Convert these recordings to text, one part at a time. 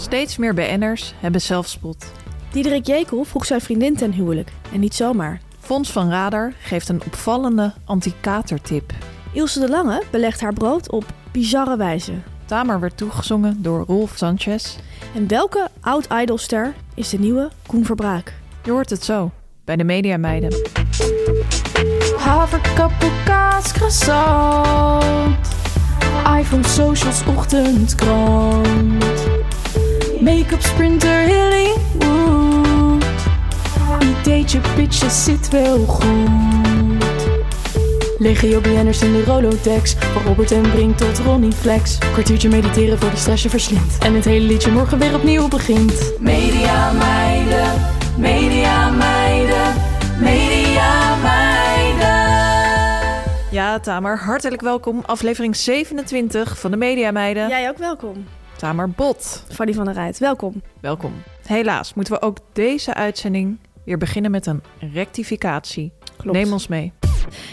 Steeds meer BN'ers hebben zelfspot. Diederik Jekel vroeg zijn vriendin ten huwelijk. En niet zomaar. Fons van Radar geeft een opvallende anti-katertip. Ilse de Lange belegt haar brood op bizarre wijze. Tamer werd toegezongen door Rolf Sanchez. En welke oud-idolster is de nieuwe Koen Verbraak? Je hoort het zo bij de Mediameiden. Haverkappel, kaas, croissant. iPhone, socials, ochtendkrant. Make-up, sprinter, Hollywood. Ideetje, pitje, zit wel goed. Legio BN'ers in de Rolodex. Van Robert en Brink tot Ronnie Flex. Kwartiertje mediteren voor de stress je verslindt. En het hele liedje morgen weer opnieuw begint. Media meiden, media meiden, media meiden. Ja, Tamer, hartelijk welkom. Aflevering 27 van de Mediameiden. Jij ook welkom. Tamer Bot. Fanny van der Rijt, welkom. Welkom. Helaas moeten we ook deze uitzending weer beginnen met een rectificatie. Klopt. Neem ons mee.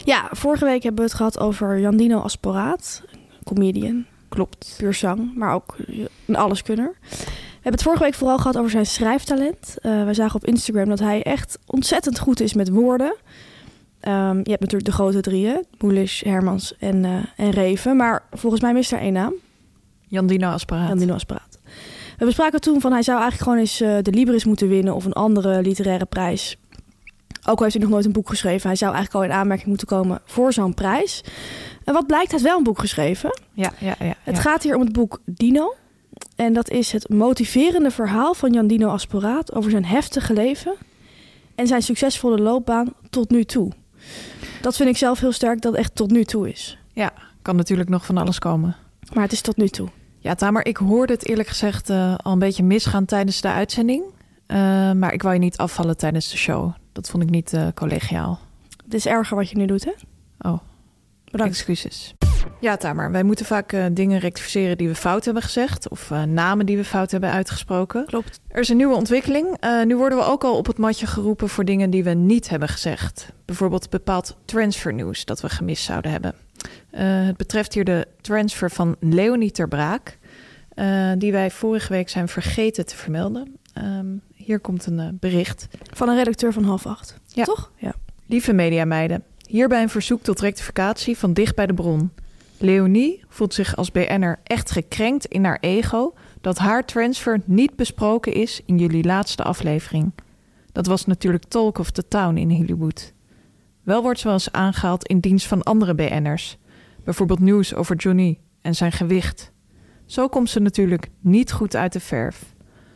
Ja, vorige week hebben we het gehad over Jandino Asporaat. Comedian. Klopt. Puur zang, maar ook een alleskunner. We hebben het vorige week vooral gehad over zijn schrijftalent. Uh, wij zagen op Instagram dat hij echt ontzettend goed is met woorden. Um, je hebt natuurlijk de grote drieën. Moelish, Hermans en, uh, en Reven. Maar volgens mij mist er één naam. Jandino Asparaat. Jandino Asparaat. We bespraken toen van hij zou eigenlijk gewoon eens uh, de Libris moeten winnen... of een andere literaire prijs. Ook al heeft hij nog nooit een boek geschreven. Hij zou eigenlijk al in aanmerking moeten komen voor zo'n prijs. En wat blijkt, hij heeft wel een boek geschreven. Ja, ja, ja, ja. Het gaat hier om het boek Dino. En dat is het motiverende verhaal van Jan Dino Asporaat... over zijn heftige leven en zijn succesvolle loopbaan tot nu toe. Dat vind ik zelf heel sterk, dat het echt tot nu toe is. Ja, kan natuurlijk nog van alles komen. Maar het is tot nu toe. Ja, Tamer, ik hoorde het eerlijk gezegd uh, al een beetje misgaan tijdens de uitzending. Uh, maar ik wou je niet afvallen tijdens de show. Dat vond ik niet uh, collegiaal. Het is erger wat je nu doet, hè? Oh, bedankt. Excuses. Ja, Tamer, wij moeten vaak uh, dingen rectificeren die we fout hebben gezegd. Of uh, namen die we fout hebben uitgesproken. Klopt. Er is een nieuwe ontwikkeling. Uh, nu worden we ook al op het matje geroepen voor dingen die we niet hebben gezegd. Bijvoorbeeld bepaald transfernieuws dat we gemist zouden hebben. het betreft hier de transfer van Leonie Ter Braak. die wij vorige week zijn vergeten te vermelden. Um, hier komt een bericht. Van een redacteur van half acht. Ja. Toch? Ja. Lieve mediameiden. Hierbij een verzoek tot rectificatie van dicht bij de bron. Leonie voelt zich als BN'er echt gekrenkt in haar ego dat haar transfer niet besproken is in jullie laatste aflevering. Dat was natuurlijk Talk of the Town in Hollywood. Wel wordt ze wel eens aangehaald in dienst van andere BN'ers, bijvoorbeeld nieuws over Johnny en zijn gewicht. Zo komt ze natuurlijk niet goed uit de verf.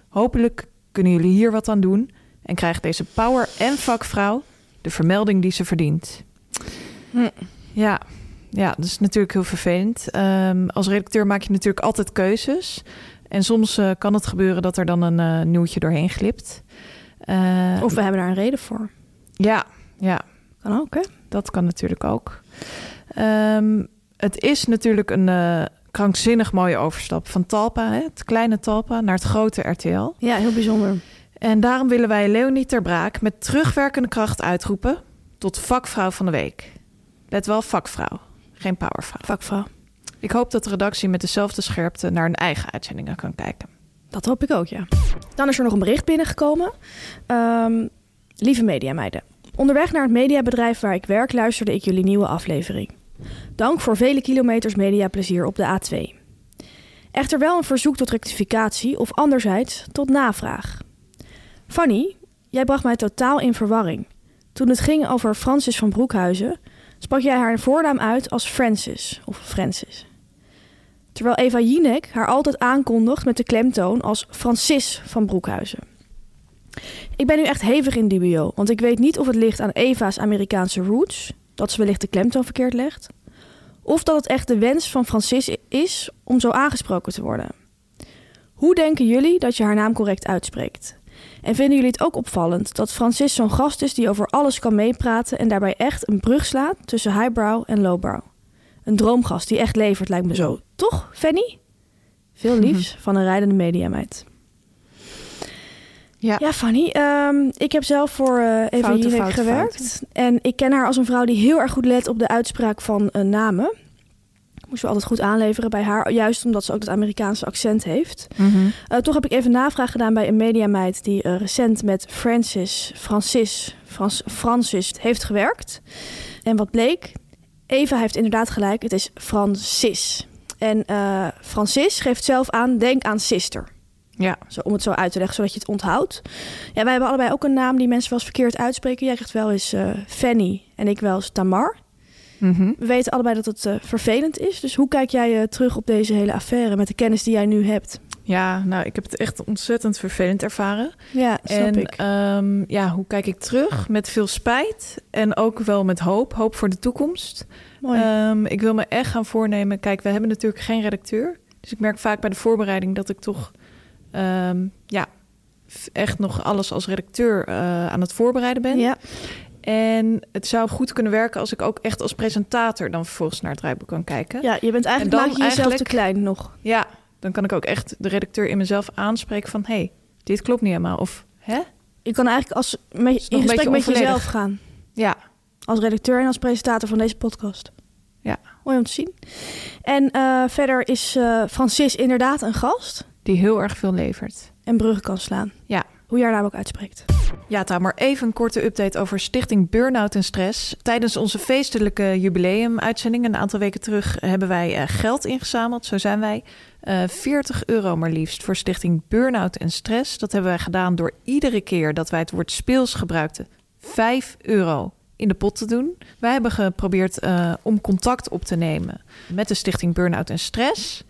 Hopelijk kunnen jullie hier wat aan doen en krijgt deze power en vakvrouw de vermelding die ze verdient. Hm. Ja, ja, dat is natuurlijk heel vervelend. Um, als redacteur maak je natuurlijk altijd keuzes. En soms uh, kan het gebeuren dat er dan een uh, nieuwtje doorheen glipt. Uh, of we hebben daar een reden voor. Ja, ja. Kan ook, hè? Dat kan natuurlijk ook. Um, het is natuurlijk een krankzinnig mooie overstap van Talpa, hè, het kleine Talpa, naar het grote RTL. Ja, heel bijzonder. En daarom willen wij Leonie Ter Braak met terugwerkende kracht uitroepen tot vakvrouw van de week. Let wel, vakvrouw. Geen powervrouw. Vakvrouw. Ik hoop dat de redactie met dezelfde scherpte naar hun eigen uitzendingen kan kijken. Dat hoop ik ook, ja. Dan is er nog een bericht binnengekomen. Um, lieve mediameiden. Onderweg naar het mediabedrijf waar ik werk luisterde ik jullie nieuwe aflevering. Dank voor vele kilometers mediaplezier op de A2. Echter wel een verzoek tot rectificatie of anderzijds tot navraag. Fanny, jij bracht mij totaal in verwarring. Toen het ging over Francis van Broekhuizen, sprak jij haar voornaam uit als Francis of Francis. Terwijl Eva Jinek haar altijd aankondigt met de klemtoon als Francis van Broekhuizen. Ik ben nu echt hevig in dubio, want ik weet niet of het ligt aan Eva's Amerikaanse roots, dat ze wellicht de klemtoon verkeerd legt, of dat het echt de wens van Francis is om zo aangesproken te worden. Hoe denken jullie dat je haar naam correct uitspreekt? En vinden jullie het ook opvallend dat Francis zo'n gast is die over alles kan meepraten en daarbij echt een brug slaat tussen highbrow en lowbrow? Een droomgast die echt levert, lijkt me zo. Toch, Fanny? Veel liefs van een rijdende mediameid. Ja. Ja, Fanny. ehm, ik heb zelf voor Eva Fouten, Jinek fouten, gewerkt. En ik ken haar als een vrouw die heel erg goed let op de uitspraak van eh, namen. Moest we altijd goed aanleveren bij haar. Juist omdat ze ook dat Amerikaanse accent heeft. Eh, toch heb ik even navraag gedaan bij een mediameid die eh, recent met Francis, Francis, Frans, Francis heeft gewerkt. En wat bleek? Eva heeft inderdaad gelijk, het is Francis. En eh, Francis geeft zelf aan, denk aan sister. Ja. Zo, om het zo uit te leggen, zodat je het onthoudt. Ja, wij hebben allebei ook een naam die mensen wel eens verkeerd uitspreken. Jij krijgt wel eens Fanny en ik wel eens Tamar. Mhm. We weten allebei dat het eh, vervelend is. Dus hoe kijk jij eh, terug op deze hele affaire met de kennis die jij nu hebt? Ja, nou, ik heb het echt ontzettend vervelend ervaren. Ja, snap en ik. ehm, ja, hoe kijk ik terug? Met veel spijt en ook wel met hoop. Hoop voor de toekomst. Mooi. Ehm, ik wil me echt gaan voornemen. Kijk, we hebben natuurlijk geen redacteur. Dus ik merk vaak bij de voorbereiding dat ik toch ehm, ja, echt nog alles als redacteur eh, aan het voorbereiden ben. ja, En het zou goed kunnen werken als ik ook echt als presentator dan vervolgens naar het draaiboek kan kijken. ja, je bent eigenlijk, En dan maak je jezelf eigenlijk- te klein nog. Ja, dan kan ik ook echt de redacteur in mezelf aanspreken van... hé, hey, dit klopt niet helemaal. Of, hè? Je kan eigenlijk als, met, in gesprek met jezelf gaan. Ja, Als redacteur en als presentator van deze podcast. Ja. Mooi om te zien. En eh, verder is eh, Francis inderdaad een gast. die heel erg veel levert. En bruggen kan slaan. Ja. Hoe je haar naam ook uitspreekt. Ja, Tamer, even een korte update over Stichting Burnout en Stress. Tijdens onze feestelijke jubileum-uitzending een aantal weken terug hebben wij eh, geld ingezameld. Zo zijn wij. Eh 40 euro maar liefst voor Stichting Burnout en Stress. Dat hebben wij gedaan door iedere keer dat wij het woord speels gebruikten 5 euro in de pot te doen. Wij hebben geprobeerd eh, om contact op te nemen met de Stichting Burnout en Stress.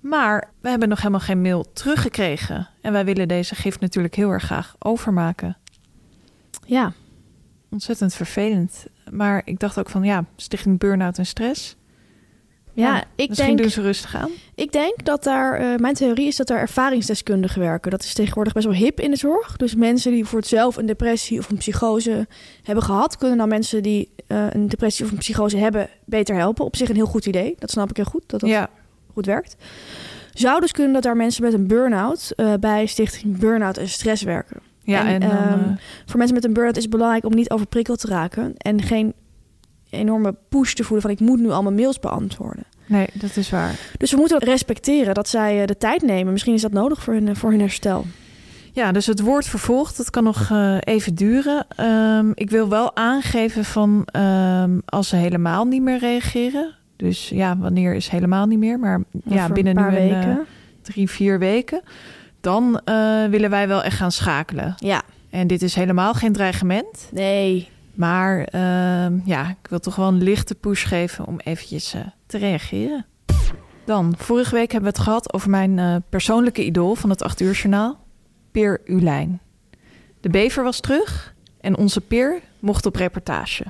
Maar we hebben nog helemaal geen mail teruggekregen. En wij willen deze gift natuurlijk heel erg graag overmaken. Ja. Ontzettend vervelend. Maar ik dacht ook van ja, Stichting Burnout en Stress. Ja, ik, Misschien denk, doen ze rustig aan. ik denk dat daar... eh, mijn theorie is dat daar ervaringsdeskundigen werken. Dat is tegenwoordig best wel hip in de zorg. Dus mensen die voor het zelf een depressie of een psychose hebben gehad... kunnen dan mensen die eh, een depressie of een psychose hebben beter helpen. Op zich een heel goed idee. Dat snap ik heel goed. Dat dat Ja, goed werkt. Zou dus kunnen dat daar mensen met een burn-out eh, bij Stichting Burn-out en Stress werken. ja en, En, dan, ehm, eh, Voor mensen met een burn-out is het belangrijk om niet overprikkeld te raken en geen enorme push te voelen van ik moet nu allemaal mails beantwoorden. nee, dat is waar. Dus we moeten respecteren dat zij eh, de tijd nemen. Misschien is dat nodig voor hun, voor hun herstel. Ja, dus het woord vervolgd, dat kan nog even duren. Ehm, ik wil wel aangeven van ehm, als ze helemaal niet meer reageren. Dus ja, wanneer is helemaal niet meer? Maar ja, binnen een nu een, weken. eh, drie, vier weken. Dan eh, willen wij wel echt gaan schakelen. ja, En dit is helemaal geen dreigement. nee. Maar ehm, ja, ik wil toch wel een lichte push geven om eventjes eh, te reageren. Dan, vorige week hebben we het gehad over mijn eh, persoonlijke idool van het 8 uur journaal, Peer Ulijn. De bever was terug en onze Peer mocht op reportage.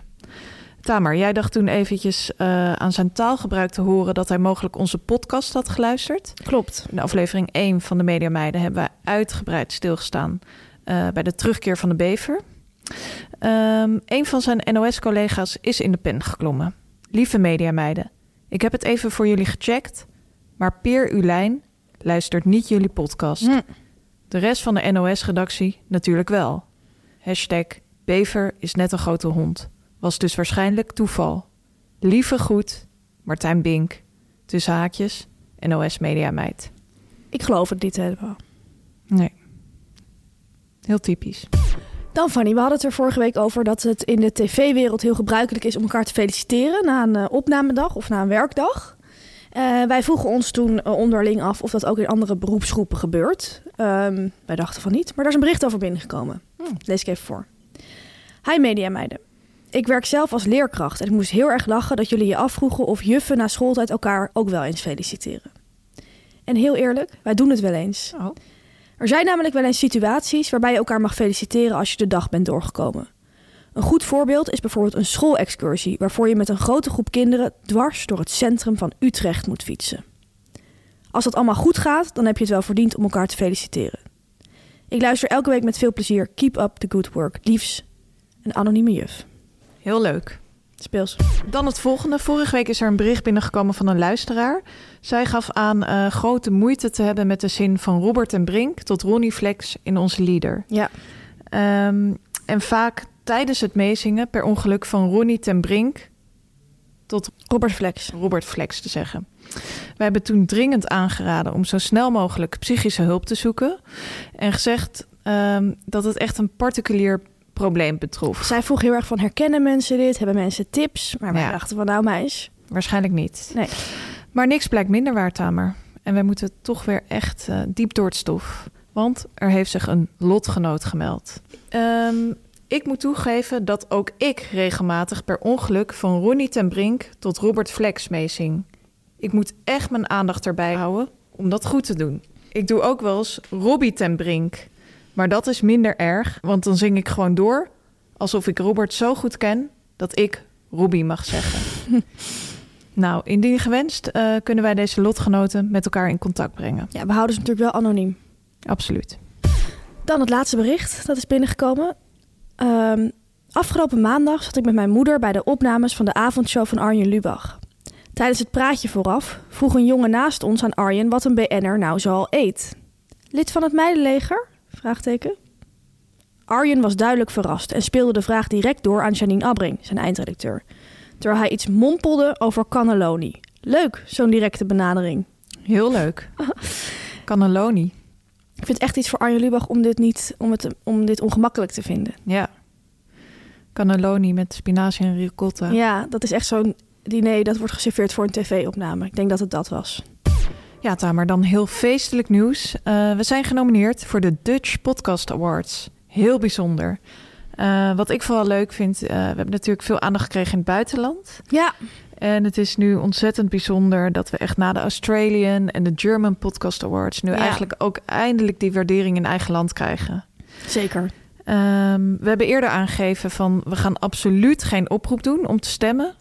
Tamer, jij dacht toen eventjes eh, aan zijn taalgebruik te horen dat hij mogelijk onze podcast had geluisterd. Klopt. In aflevering 1 van de Media Meiden hebben wij uitgebreid stilgestaan eh, bij de terugkeer van de bever. Ehm, een van zijn NOS-collega's is in de pen geklommen. Lieve Media Meiden, ik heb het even voor jullie gecheckt, maar Peer Ulijn luistert niet jullie podcast. Hm. De rest van de NOS-redactie natuurlijk wel. Hashtag bever is net een grote hond. Was dus waarschijnlijk toeval. Lieve groet, Martijn Bink. Tussen haakjes, NOS Media Meid. Ik geloof het niet helemaal. Nee. Heel typisch. Dan Fanny, we hadden het er vorige week over dat het in de tv-wereld heel gebruikelijk is om elkaar te feliciteren na een eh, opnamedag of na een werkdag. Eh, wij vroegen ons toen eh, onderling af of dat ook in andere beroepsgroepen gebeurt. Ehm, wij dachten van niet, maar daar is een bericht over binnengekomen. Lees ik even voor. Hi mediameiden. Ik werk zelf als leerkracht en ik moest heel erg lachen dat jullie je afvroegen of juffen na schooltijd elkaar ook wel eens feliciteren. En heel eerlijk, wij doen het wel eens. Oh. Er zijn namelijk wel eens situaties waarbij je elkaar mag feliciteren als je de dag bent doorgekomen. Een goed voorbeeld is bijvoorbeeld een schoolexcursie waarvoor je met een grote groep kinderen dwars door het centrum van Utrecht moet fietsen. Als dat allemaal goed gaat, dan heb je het wel verdiend om elkaar te feliciteren. Ik luister elke week met veel plezier Keep Up the Good Work. Liefs, een anonieme juf. Heel leuk. Speels. Dan het volgende. Vorige week is er een bericht binnengekomen van een luisteraar. Zij gaf aan eh, grote moeite te hebben met de zin van Robert en Brink tot Ronnie Flex in onze leader. Ja. Ehm, en vaak tijdens het meezingen per ongeluk van Ronnie ten Brink tot Robert Flex. Robert Flex te zeggen. Wij hebben toen dringend aangeraden om zo snel mogelijk psychische hulp te zoeken. En gezegd ehm, dat het echt een particulier probleem betrof. Zij vroeg heel erg van herkennen mensen dit? Hebben mensen tips? Maar wij Ja. dachten van nou meis. Waarschijnlijk niet. Nee. Maar niks blijkt minder waar, Tamer. En wij moeten toch weer echt eh, diep door het stof. Want er heeft zich een lotgenoot gemeld. Ehm, ik moet toegeven dat ook ik regelmatig per ongeluk van Ronnie ten Brink tot Robert Flex meezing. Ik moet echt mijn aandacht erbij houden om dat goed te doen. Ik doe ook wel eens Robbie ten Brink. Maar dat is minder erg, want dan zing ik gewoon door alsof ik Robert zo goed ken dat ik Robbie mag zeggen. nou, indien gewenst eh, kunnen wij deze lotgenoten met elkaar in contact brengen. Ja, we houden ze natuurlijk wel anoniem. Absoluut. Dan het laatste bericht dat is binnengekomen. Ehm, afgelopen maandag zat ik met mijn moeder bij de opnames van de avondshow van Arjen Lubach. Tijdens het praatje vooraf vroeg een jongen naast ons aan Arjen wat een BN'er nou zoal eet. Lid van het meidenleger? Vraagteken. Arjen was duidelijk verrast en speelde de vraag direct door aan Janine Abbring, zijn eindredacteur. Terwijl hij iets mompelde over cannelloni. Leuk, zo'n directe benadering. Heel leuk. Cannelloni. Ik vind het echt iets voor Arjen Lubach om dit, niet, om het, om dit ongemakkelijk te vinden. Ja. Cannelloni met spinazie en ricotta. Ja, dat is echt zo'n diner dat wordt geserveerd voor een tv-opname. Ik denk dat het dat was. Ja, Tamer, dan heel feestelijk nieuws. Eh, we zijn genomineerd voor de Dutch Podcast Awards. Heel bijzonder. Eh, wat ik vooral leuk vind, eh, we hebben natuurlijk veel aandacht gekregen in het buitenland. Ja, En het is nu ontzettend bijzonder dat we echt na de Australian en de German Podcast Awards nu Ja. eigenlijk ook eindelijk die waardering in eigen land krijgen. zeker. Ehm, we hebben eerder aangegeven van we gaan absoluut geen oproep doen om te stemmen.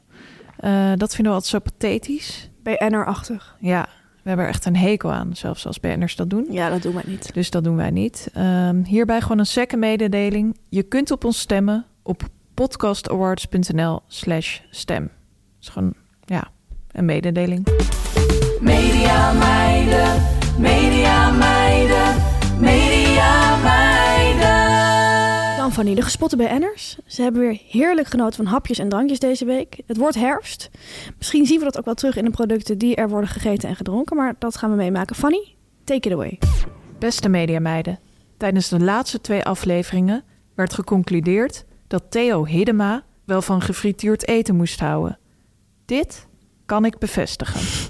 Dat vinden we altijd zo pathetisch. BNR-achtig. Ja, we hebben er echt een hekel aan, zelfs als BN'ers dat doen. Ja, dat doen wij niet. Dus dat doen wij niet. Ehm, hierbij gewoon een secke mededeling. Je kunt op ons stemmen op podcastawards.nl slash stem. Dat is gewoon, ja, een mededeling. Media meiden, media meiden, meiden. Dan van die de gespotte BN'ers. Ze hebben weer heerlijk genoten van hapjes en drankjes deze week. Het wordt herfst. Misschien zien we dat ook wel terug in de producten die er worden gegeten en gedronken. Maar dat gaan we meemaken. Fanny, take it away. Beste mediameiden, tijdens de laatste twee afleveringen werd geconcludeerd dat Theo Hiddema wel van gefrituurd eten moest houden. Dit kan ik bevestigen.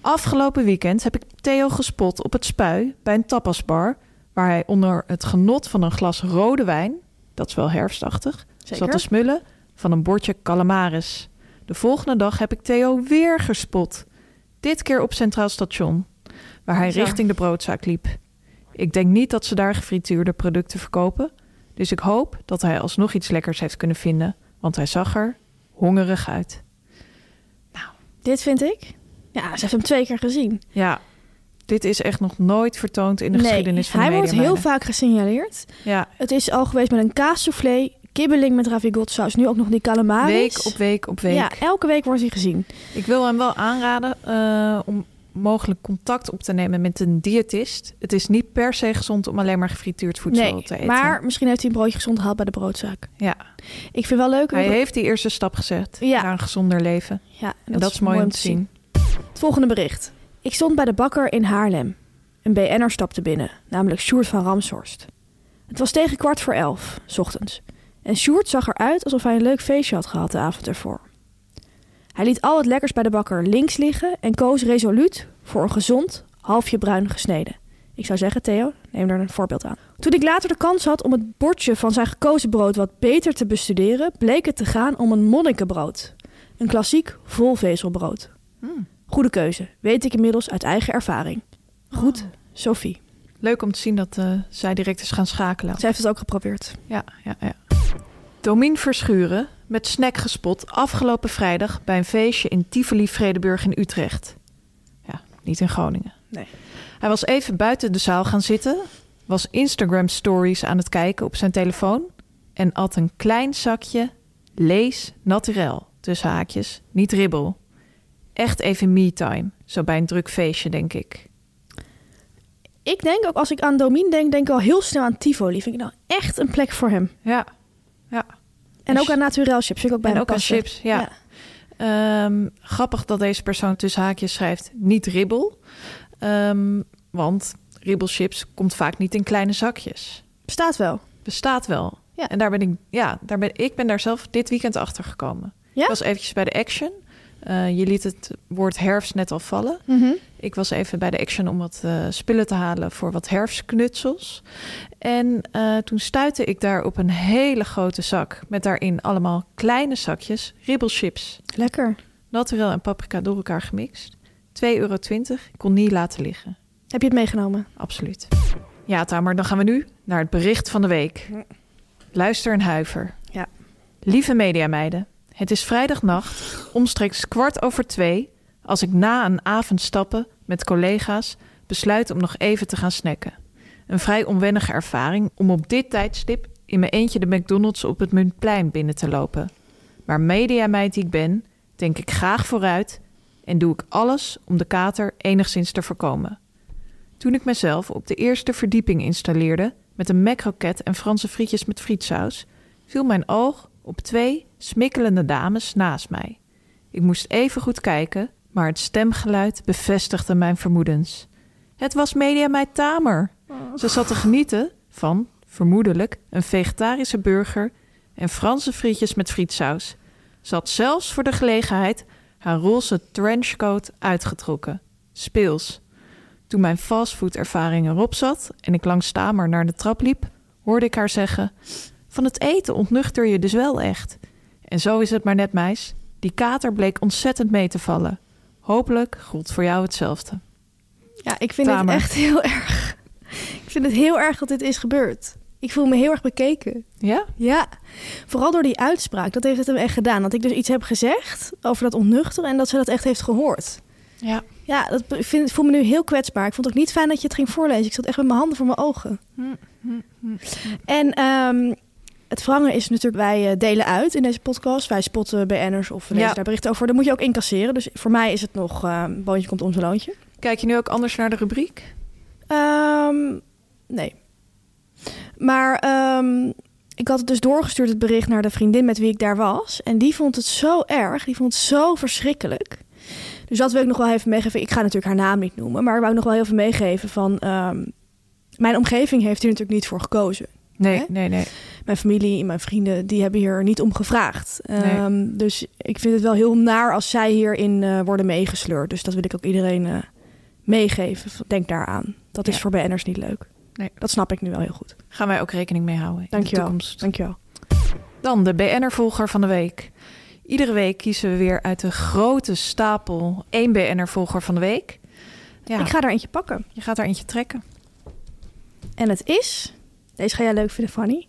Afgelopen weekend heb ik Theo gespot op het spui bij een tapasbar, waar hij onder het genot van een glas rode wijn, dat is wel herfstachtig, zat Zeker. te smullen van een bordje calamaris. De volgende dag heb ik Theo weer gespot. Dit keer op Centraal Station, waar hij richting de broodzaak liep. Ik denk niet dat ze daar gefrituurde producten verkopen, dus ik hoop dat hij alsnog iets lekkers heeft kunnen vinden, want hij zag er hongerig uit. Dit vind ik. Ja, ze heeft hem twee keer gezien. Ja, dit is echt nog nooit vertoond in de geschiedenis van de hij wordt heel vaak gesignaleerd. Ja, Het is al geweest met een kaassoufflé, kibbeling met ravigotte Nu ook nog die calamaris. week op week op week. Ja, elke week wordt hij gezien. Ik wil hem wel aanraden eh, om mogelijk contact op te nemen met een diëtist. Het is niet per se gezond om alleen maar gefrituurd voedsel nee, te eten. maar misschien heeft hij een broodje gezond gehaald bij de broodzaak. ja, Ik vind wel leuk. hij heeft die eerste stap gezet Ja. naar een gezonder leven. Ja, En dat, is mooi om te zien. Het volgende bericht. Ik stond bij de bakker in Haarlem. Een BN'er stapte binnen, namelijk Sjoerd van Ramshorst. Het was tegen kwart voor elf, 's ochtends. En Sjoerd zag eruit alsof hij een leuk feestje had gehad de avond ervoor. Hij liet al het lekkers bij de bakker links liggen en koos resoluut voor een gezond, halfje bruin gesneden. Ik zou zeggen, Theo, neem er een voorbeeld aan. Toen ik later de kans had om het bordje van zijn gekozen brood wat beter te bestuderen, bleek het te gaan om een monnikenbrood. Een klassiek volvezelbrood. Hmm. Goede keuze, weet ik inmiddels uit eigen ervaring. Goed, Sophie. Leuk om te zien dat eh, zij direct is gaan schakelen. Zij heeft het ook geprobeerd. Ja, ja, ja. Domien Verschuren met snack gespot afgelopen vrijdag bij een feestje in Tivoli Vredeburg in Utrecht. Ja, niet in Groningen. Nee. Hij was even buiten de zaal gaan zitten, was Instagram stories aan het kijken op zijn telefoon en at een klein zakje lees naturel, tussen haakjes, niet ribbel. Echt even me-time, zo bij een druk feestje, denk ik. Ik denk ook, als ik aan Domien denk, denk ik al heel snel aan Tivoli. Vind ik nou echt een plek voor hem. Ja, ja. En ook aan Naturel Chips. Vind ik ook bij En ook aan chips, ja. Ehm, grappig dat deze persoon tussen haakjes schrijft niet ribbel. Ehm, want ribbelchips komt vaak niet in kleine zakjes. Bestaat wel. Bestaat wel. Ja. En daar ben ik, ja, daar ben, ik ben daar zelf dit weekend achter gekomen. Ja? Ik was eventjes bij de Action. Eh, je liet het woord herfst net al vallen. Mhm. Ik was even bij de Action om wat eh, spullen te halen voor wat herfstknutsels. En eh, toen stuitte ik daar op een hele grote zak met daarin allemaal kleine zakjes ribbelchips. Lekker. Naturel en paprika door elkaar gemixt. 2,20 euro. Ik kon niet laten liggen. Heb je het meegenomen? Absoluut. Ja, Tamer, dan gaan we nu naar het bericht van de week. Luister en huiver. Ja. Lieve mediameiden, het is vrijdagnacht, omstreeks kwart over twee... als ik na een avond stappen met collega's besluit om nog even te gaan snacken. Een vrij onwennige ervaring om op dit tijdstip... in mijn eentje de McDonald's op het Muntplein binnen te lopen. Maar mediameid die ik ben, denk ik graag vooruit... en doe ik alles om de kater enigszins te voorkomen. Toen ik mezelf op de eerste verdieping installeerde met een macroket en Franse frietjes met frietsaus, viel mijn oog op twee smikkelende dames naast mij. Ik moest even goed kijken, maar het stemgeluid bevestigde mijn vermoedens. Het was Mediameid Tamer. Ze zat te genieten van, vermoedelijk, een vegetarische burger en Franse frietjes met frietsaus. Ze had zelfs voor de gelegenheid haar roze trenchcoat uitgetrokken. Speels. Toen mijn fastfood-ervaring erop zat en ik langs Tamer naar de trap liep, hoorde ik haar zeggen: Van het eten ontnuchter je dus wel echt. En zo is het maar net, meis. Die kater bleek ontzettend mee te vallen. Hopelijk gold voor jou hetzelfde. Ja, ik vind Tamer. het echt heel erg. Ik vind het heel erg dat dit is gebeurd. Ik voel me heel erg bekeken. Ja? Ja, vooral door die uitspraak. Dat heeft het hem echt gedaan. Dat ik dus iets heb gezegd over dat onnuchteren en dat ze dat echt heeft gehoord. Ja. Ja, dat, vind, ik voel me nu heel kwetsbaar. Ik vond het ook niet fijn dat je het ging voorlezen. Ik zat echt met mijn handen voor mijn ogen. En ehm, het wrangen is natuurlijk, wij eh, delen uit in deze podcast. Wij spotten BN'ers of we lezen Ja. daar berichten over. Dat moet je ook incasseren. Dus voor mij is het nog, eh boontje komt om zijn loontje. Kijk je nu ook anders naar de rubriek? Ehm, nee. Maar ehm, ik had het dus doorgestuurd, het bericht, naar de vriendin met wie ik daar was. En die vond het zo erg. Die vond het zo verschrikkelijk. Dus dat wil ik nog wel even meegeven. Ik ga natuurlijk haar naam niet noemen. Maar ik wou nog wel heel veel meegeven van... ehm, mijn omgeving heeft hier natuurlijk niet voor gekozen. Nee, Hè? nee, nee. Mijn familie, mijn vrienden, die hebben hier niet om gevraagd. Ehm, Dus ik vind het wel heel naar als zij hierin eh, worden meegesleurd. Dus dat wil ik ook iedereen eh, meegeven. Denk daaraan. Dat is voor BN'ers niet leuk. Nee. Dat snap ik nu wel heel goed. Gaan wij ook rekening mee houden in de toekomst. Dankjewel. Dan de BN'er-volger van de week. Iedere week kiezen we weer uit de grote stapel één BN'er-volger van de week. Ja, Ik ga er eentje pakken. je gaat er eentje trekken. En het is, deze ga jij leuk vinden, Fanny.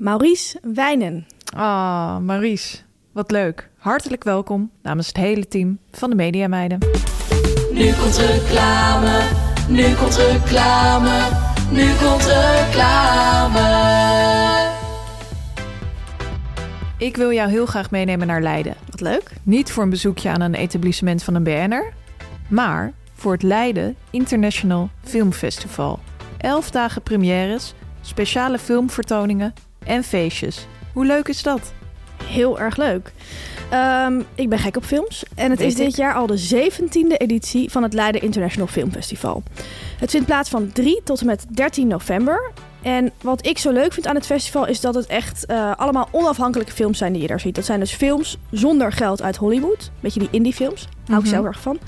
Maurice Wijnen. Ah, Maurice, wat leuk. Hartelijk welkom namens het hele team van de Media Meiden. Nu komt reclame, nu komt reclame, nu komt reclame. Ik wil jou heel graag meenemen naar Leiden. Wat leuk. Niet voor een bezoekje aan een etablissement van een BN'er, maar voor het Leiden International Film Festival. Elf dagen premières, speciale filmvertoningen en feestjes. Hoe leuk is dat? Heel erg leuk. Ehm, ik ben gek op films. En het Weet is dit ik. jaar al de 17e editie van het Leiden International Film Festival. Het vindt plaats van 3 tot en met 13 november. En wat ik zo leuk vind aan het festival is dat het echt eh, allemaal onafhankelijke films zijn die je daar ziet. Dat zijn dus films zonder geld uit Hollywood. Beetje die indie films. Hou ik Mhm. zelf erg van.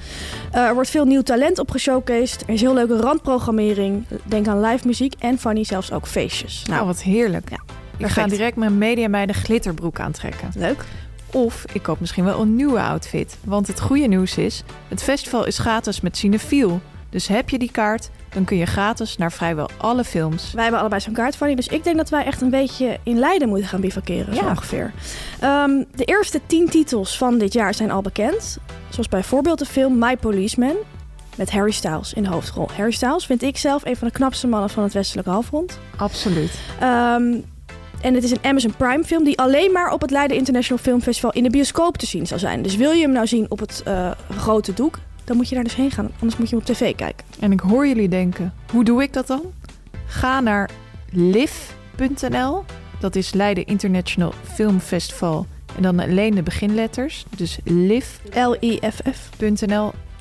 Eh, er wordt veel nieuw talent op geshowcased. Er is heel leuke randprogrammering. Denk aan live muziek en funny zelfs ook feestjes. Nou, wat heerlijk. Ja, ik ga perfect. direct mijn Media Meiden glitterbroek aantrekken. leuk. Of ik koop misschien wel een nieuwe outfit. Want het goede nieuws is, het festival is gratis met Cinefiel. Dus heb je die kaart, dan kun je gratis naar vrijwel alle films. Wij hebben allebei zo'n kaart van je. Dus ik denk dat wij echt een beetje in Leiden moeten gaan bivakeren. Ja. ongeveer. Ehm, de eerste tien titels van dit jaar zijn al bekend. Zoals bijvoorbeeld de film My Policeman. Met Harry Styles in de hoofdrol. Harry Styles vind ik zelf een van de knapste mannen van het westelijke halfrond. Absoluut. Ehm, en het is een Amazon Prime film die alleen maar op het Leiden International Film Festival in de bioscoop te zien zal zijn. Dus wil je hem nou zien op het eh, grote doek, dan moet je daar dus heen gaan. Anders moet je hem op tv kijken. En ik hoor jullie denken, hoe doe ik dat dan? Ga naar liv.nl. Dat is Leiden International Film Festival. En dan alleen de beginletters. Dus liv.nl L-I-F-F.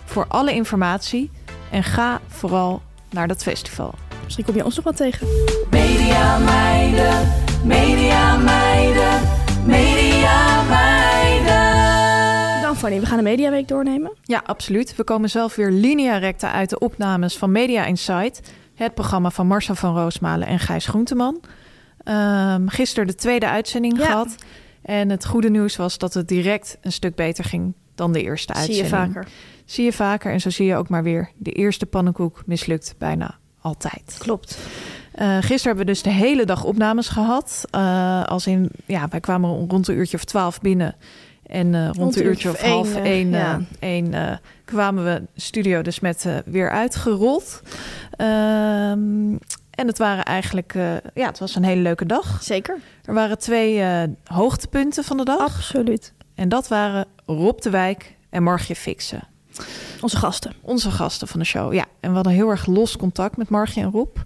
voor alle informatie. En ga vooral naar dat festival. Misschien kom je ons nog wat tegen. Media meiden, media meiden, media meiden. Dan Fanny, we gaan de Mediaweek doornemen. Ja, absoluut. We komen zelf weer linea recta uit de opnames van Media Insight. Het programma van Marcel van Roosmalen en Gijs Groenteman. Ehm gisteren de tweede uitzending Ja. gehad. En het goede nieuws was dat het direct een stuk beter ging dan de eerste Zie uitzending. je vaker. Zie je vaker. En zo zie je ook maar weer. De eerste pannenkoek mislukt bijna altijd. Klopt. Eh, gisteren hebben we dus de hele dag opnames gehad. Eh, als in, ja, wij kwamen rond een uurtje of twaalf binnen. En eh, rond, een uurtje of half één, ja. één kwamen we studio dus met weer uitgerold. Ehm, en het waren eigenlijk, ja, het was een hele leuke dag. Zeker. Er waren twee hoogtepunten van de dag. Absoluut. En dat waren Rob de Wijk en Margje Fixen. Onze gasten. Onze gasten van de show. Ja, en we hadden heel erg los contact met Margje en Rob.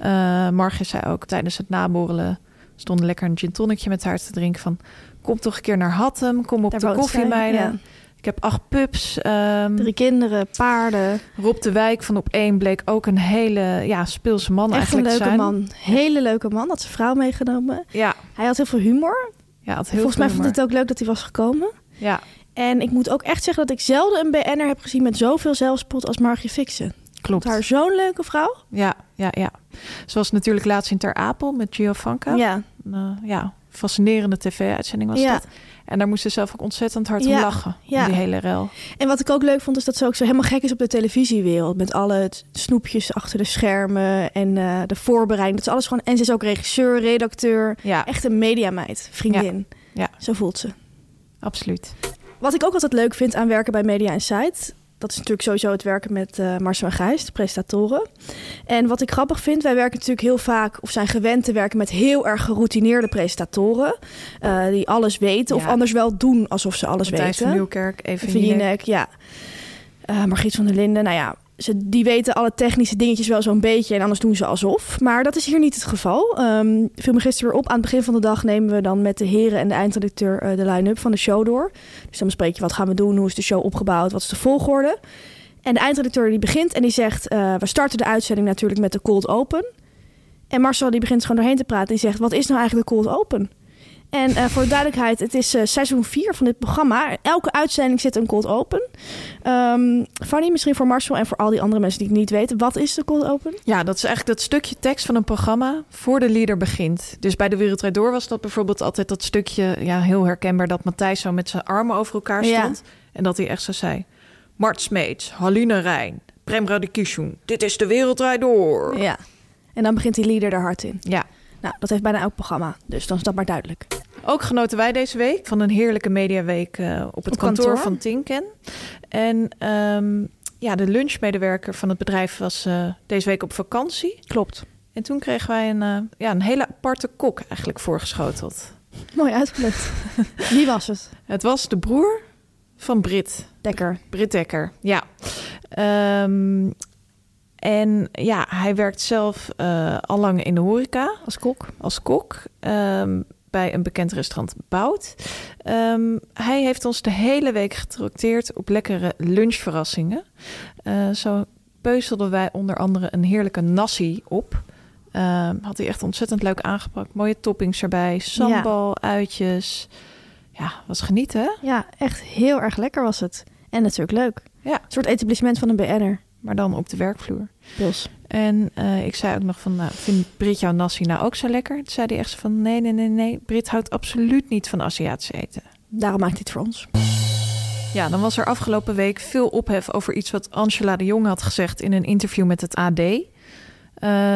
Eh Margje zei ook tijdens het naborrelen... stonden lekker een gin tonicje met haar te drinken van... kom toch een keer naar Hattem, kom op Daar de woont koffie, zij, meiden. ja. Ik heb acht pups. ehm, Drie kinderen, paarden. Rob de Wijk van Op één bleek ook een hele ja, speelse man Echt een eigenlijk te leuke zijn. man. Hele leuke man. Had zijn vrouw meegenomen. Ja, Hij had heel veel humor. ja had heel Volgens mij vond het ook leuk dat hij was gekomen. Ja, En ik moet ook echt zeggen dat ik zelden een BN'er heb gezien met zoveel zelfspot als Margie Fixen. klopt. Haar zo'n leuke vrouw. Ja, ja, ja. Zoals natuurlijk laatst in Ter Apel met Giovanka. Ja. Eh, ja, fascinerende tv-uitzending was Ja. dat. En daar moest ze zelf ook ontzettend hard om lachen. ja. Die hele rel. En wat ik ook leuk vond, is dat ze ook zo helemaal gek is op de televisiewereld. Met alle snoepjes achter de schermen en eh, de voorbereiding. Dat is alles gewoon. En ze is ook regisseur, redacteur. Ja, Echt een mediameid, vriendin. Ja. Zo voelt ze. absoluut. Wat ik ook altijd leuk vind aan werken bij Media Insight... dat is natuurlijk sowieso het werken met eh Marcel en Gijs, de presentatoren. En wat ik grappig vind, wij werken natuurlijk heel vaak... of zijn gewend te werken met heel erg geroutineerde presentatoren... eh, die alles weten of anders wel doen alsof ze alles Matthijs van weten. Nieuwkerk, even Even Jinek, ja. Eh Margriet van der Linden, nou ja... Ze, die weten alle technische dingetjes wel zo'n beetje en anders doen ze alsof. Maar dat is hier niet het geval. Ehm viel me gisteren weer op. Aan het begin van de dag nemen we dan met de heren en de eindredacteur eh, de line-up van de show door. Dus dan bespreek je wat gaan we doen, hoe is de show opgebouwd, wat is de volgorde. En de eindredacteur die begint en die zegt... eh, we starten de uitzending natuurlijk met de cold open. En Marcel die begint gewoon doorheen te praten. Die zegt, wat is nou eigenlijk de cold open? En eh, voor de duidelijkheid, het is eh, seizoen 4 van dit programma. Elke uitzending zit een cold open. Ehm Fanny, misschien voor Marcel en voor al die andere mensen die het niet weten. Wat is de cold open? Ja, dat is eigenlijk dat stukje tekst van een programma voor de leader begint. Dus bij de Wereldrijd Door was dat bijvoorbeeld altijd dat stukje, ja, heel herkenbaar, dat Matthijs zo met zijn armen over elkaar Ja. stond. En dat hij echt zo zei, Mart Smeets, Haline Rijn, Prem Radikishun, dit is de Wereldrijd Door. Ja. En dan begint die leader er hard in. Ja, Nou, dat heeft bijna elk programma. Dus dan is dat maar duidelijk. Ook genoten wij deze week van een heerlijke mediaweek eh, op het Op kantoor, kantoor. van Tinken. En ehm, ja, de lunchmedewerker van het bedrijf was eh, deze week op vakantie. Klopt. En toen kregen wij een, eh, ja, een hele aparte kok eigenlijk voorgeschoteld. Mooi uitgelegd. Wie was het? Het was de broer van Brit, Dekker. Brit Dekker. Ja. Ehm, en ja, hij werkt zelf eh al lang in de horeca Als kok. als kok ehm, bij een bekend restaurant Bout. Ehm, hij heeft ons de hele week getrakteerd op lekkere lunchverrassingen. Eh, zo peuzelden wij onder andere een heerlijke nasi op. Ehm, had hij echt ontzettend leuk aangepakt. Mooie toppings erbij, sambal, uitjes. Ja, was genieten, hè? Ja, echt heel erg lekker was het. En natuurlijk leuk. Ja. Een soort etablissement van een BN'er. Maar dan op de werkvloer. Pils. En eh, ik zei ook nog van, nou, vindt Brit jouw nasi nou ook zo lekker? Toen zei hij echt van, nee, nee, nee, nee. Brit houdt absoluut niet van Aziatisch eten. Daarom maakt hij het voor ons. Ja, dan was er afgelopen week veel ophef over iets wat Angela de Jong had gezegd in een interview met het AD. Eh,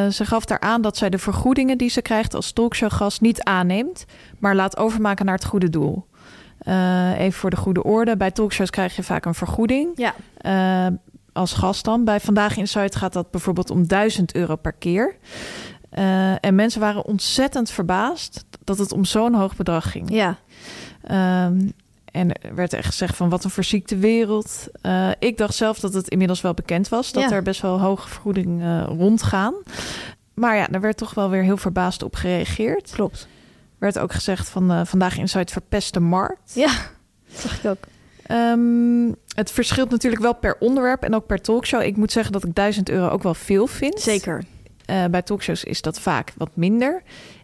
ze gaf daar aan dat zij de vergoedingen die ze krijgt als talkshowgast niet aanneemt, maar laat overmaken naar het goede doel. Eh, even voor de goede orde, bij talkshows krijg je vaak een vergoeding. Ja. Als gast dan. Bij Vandaag in Zuid gaat dat bijvoorbeeld om 1000 euro per keer. Eh, en mensen waren ontzettend verbaasd dat het om zo'n hoog bedrag ging. Ja. Ehm, en er werd echt gezegd van wat een verziekte wereld. Eh, ik dacht zelf dat het inmiddels wel bekend was dat Ja. er best wel hoge vergoedingen rondgaan. Maar ja, er werd toch wel weer heel verbaasd op gereageerd. Klopt. Werd ook gezegd van eh, vandaag in Zuid verpest de markt. Ja, zag ik ook. Ehm, het verschilt natuurlijk wel per onderwerp en ook per talkshow. Ik moet zeggen dat ik 1000 euro ook wel veel vind. Zeker. Eh, bij talkshows is dat vaak wat minder.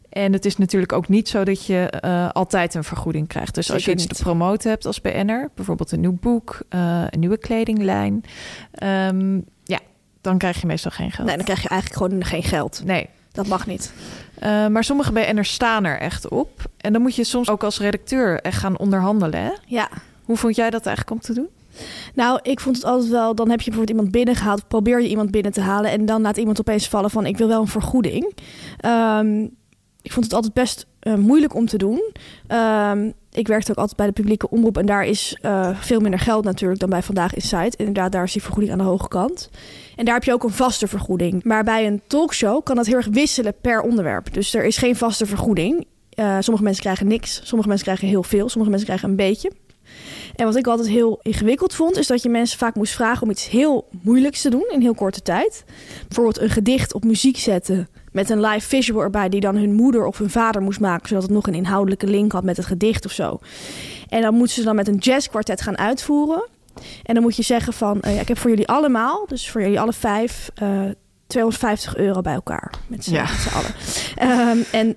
En het is natuurlijk ook niet zo dat je eh, altijd een vergoeding krijgt. Dus als je iets niet. te promoten hebt als BN'er, bijvoorbeeld een nieuw boek, eh, een nieuwe kledinglijn, ehm, ja, dan krijg je meestal geen geld. Nee, dan krijg je eigenlijk gewoon geen geld. Nee. Dat mag niet. Maar sommige BN'ers staan er echt op. En dan moet je soms ook als redacteur echt gaan onderhandelen. Hè? Ja. Hoe vond jij dat eigenlijk om te doen? Nou, ik vond het altijd wel... Dan heb je bijvoorbeeld iemand binnengehaald. Probeer je iemand binnen te halen. En dan laat iemand opeens vallen van... Ik wil wel een vergoeding. Ehm, ik vond het altijd best eh, moeilijk om te doen. Ehm, ik werkte ook altijd bij de publieke omroep. En daar is eh, veel minder geld natuurlijk dan bij Vandaag Insight. Inderdaad, daar is die vergoeding aan de hoge kant. En daar heb je ook een vaste vergoeding. Maar bij een talkshow kan dat heel erg wisselen per onderwerp. Dus er is geen vaste vergoeding. Eh, sommige mensen krijgen niks. Sommige mensen krijgen heel veel. Sommige mensen krijgen een beetje. En wat ik altijd heel ingewikkeld vond, is dat je mensen vaak moest vragen om iets heel moeilijks te doen in heel korte tijd. Bijvoorbeeld een gedicht op muziek zetten met een live visual erbij die dan hun moeder of hun vader moest maken, zodat het nog een inhoudelijke link had met het gedicht of zo. En dan moeten ze dan met een jazzkwartet gaan uitvoeren. En dan moet je zeggen van, eh, ja, ik heb voor jullie allemaal, dus voor jullie alle vijf, eh 250 euro bij elkaar. Met z'n Ja. allen. Ehm, en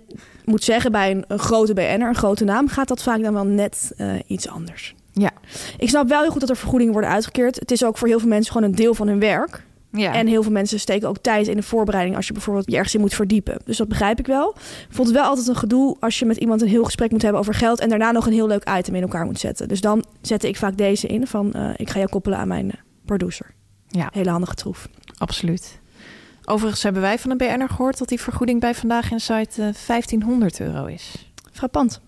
moet zeggen, bij een, een grote BN'er, een grote naam, gaat dat vaak dan wel net eh, iets anders. Ja. Ik snap wel heel goed dat er vergoedingen worden uitgekeerd. Het is ook voor heel veel mensen gewoon een deel van hun werk. Ja. En heel veel mensen steken ook tijd in de voorbereiding als je bijvoorbeeld je ergens in moet verdiepen. Dus dat begrijp ik wel. Ik vond het wel altijd een gedoe als je met iemand een heel gesprek moet hebben over geld en daarna nog een heel leuk item in elkaar moet zetten. Dus dan zette ik vaak deze in van eh, ik ga jou koppelen aan mijn eh, producer. Ja. Hele handige troef. Absoluut. Overigens hebben wij van een BN'er gehoord dat die vergoeding bij Vandaag in Site eh 1500 euro is. Frappant.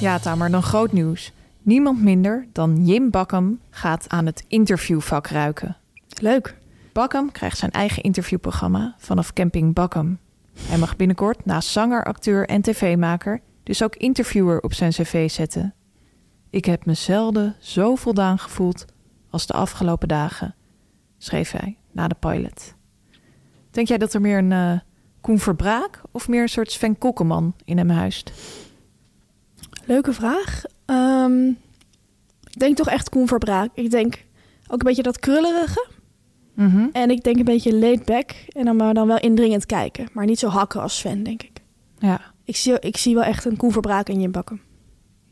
Ja, Tamer, dan groot nieuws. Niemand minder dan Jim Bakkam gaat aan het interviewvak ruiken. Leuk. Bakkam krijgt zijn eigen interviewprogramma vanaf Camping Bakkam. Hij mag binnenkort naast zanger, acteur en tv-maker dus ook interviewer op zijn cv zetten. Ik heb me zelden zo voldaan gevoeld als de afgelopen dagen, schreef hij na de pilot. Denk jij dat er meer een eh Koen Verbraak of meer een soort Sven Kokkelman in hem huist? Leuke vraag. Ehm, ik denk toch echt Koen Verbraak. Ik denk ook een beetje dat krullerige. Mhm. En ik denk een beetje laid back. En dan maar dan wel indringend kijken. Maar niet zo hakken als Sven, denk ik. Ja, Ik zie, ik zie wel echt een Koen Verbraak in Jim Bakken.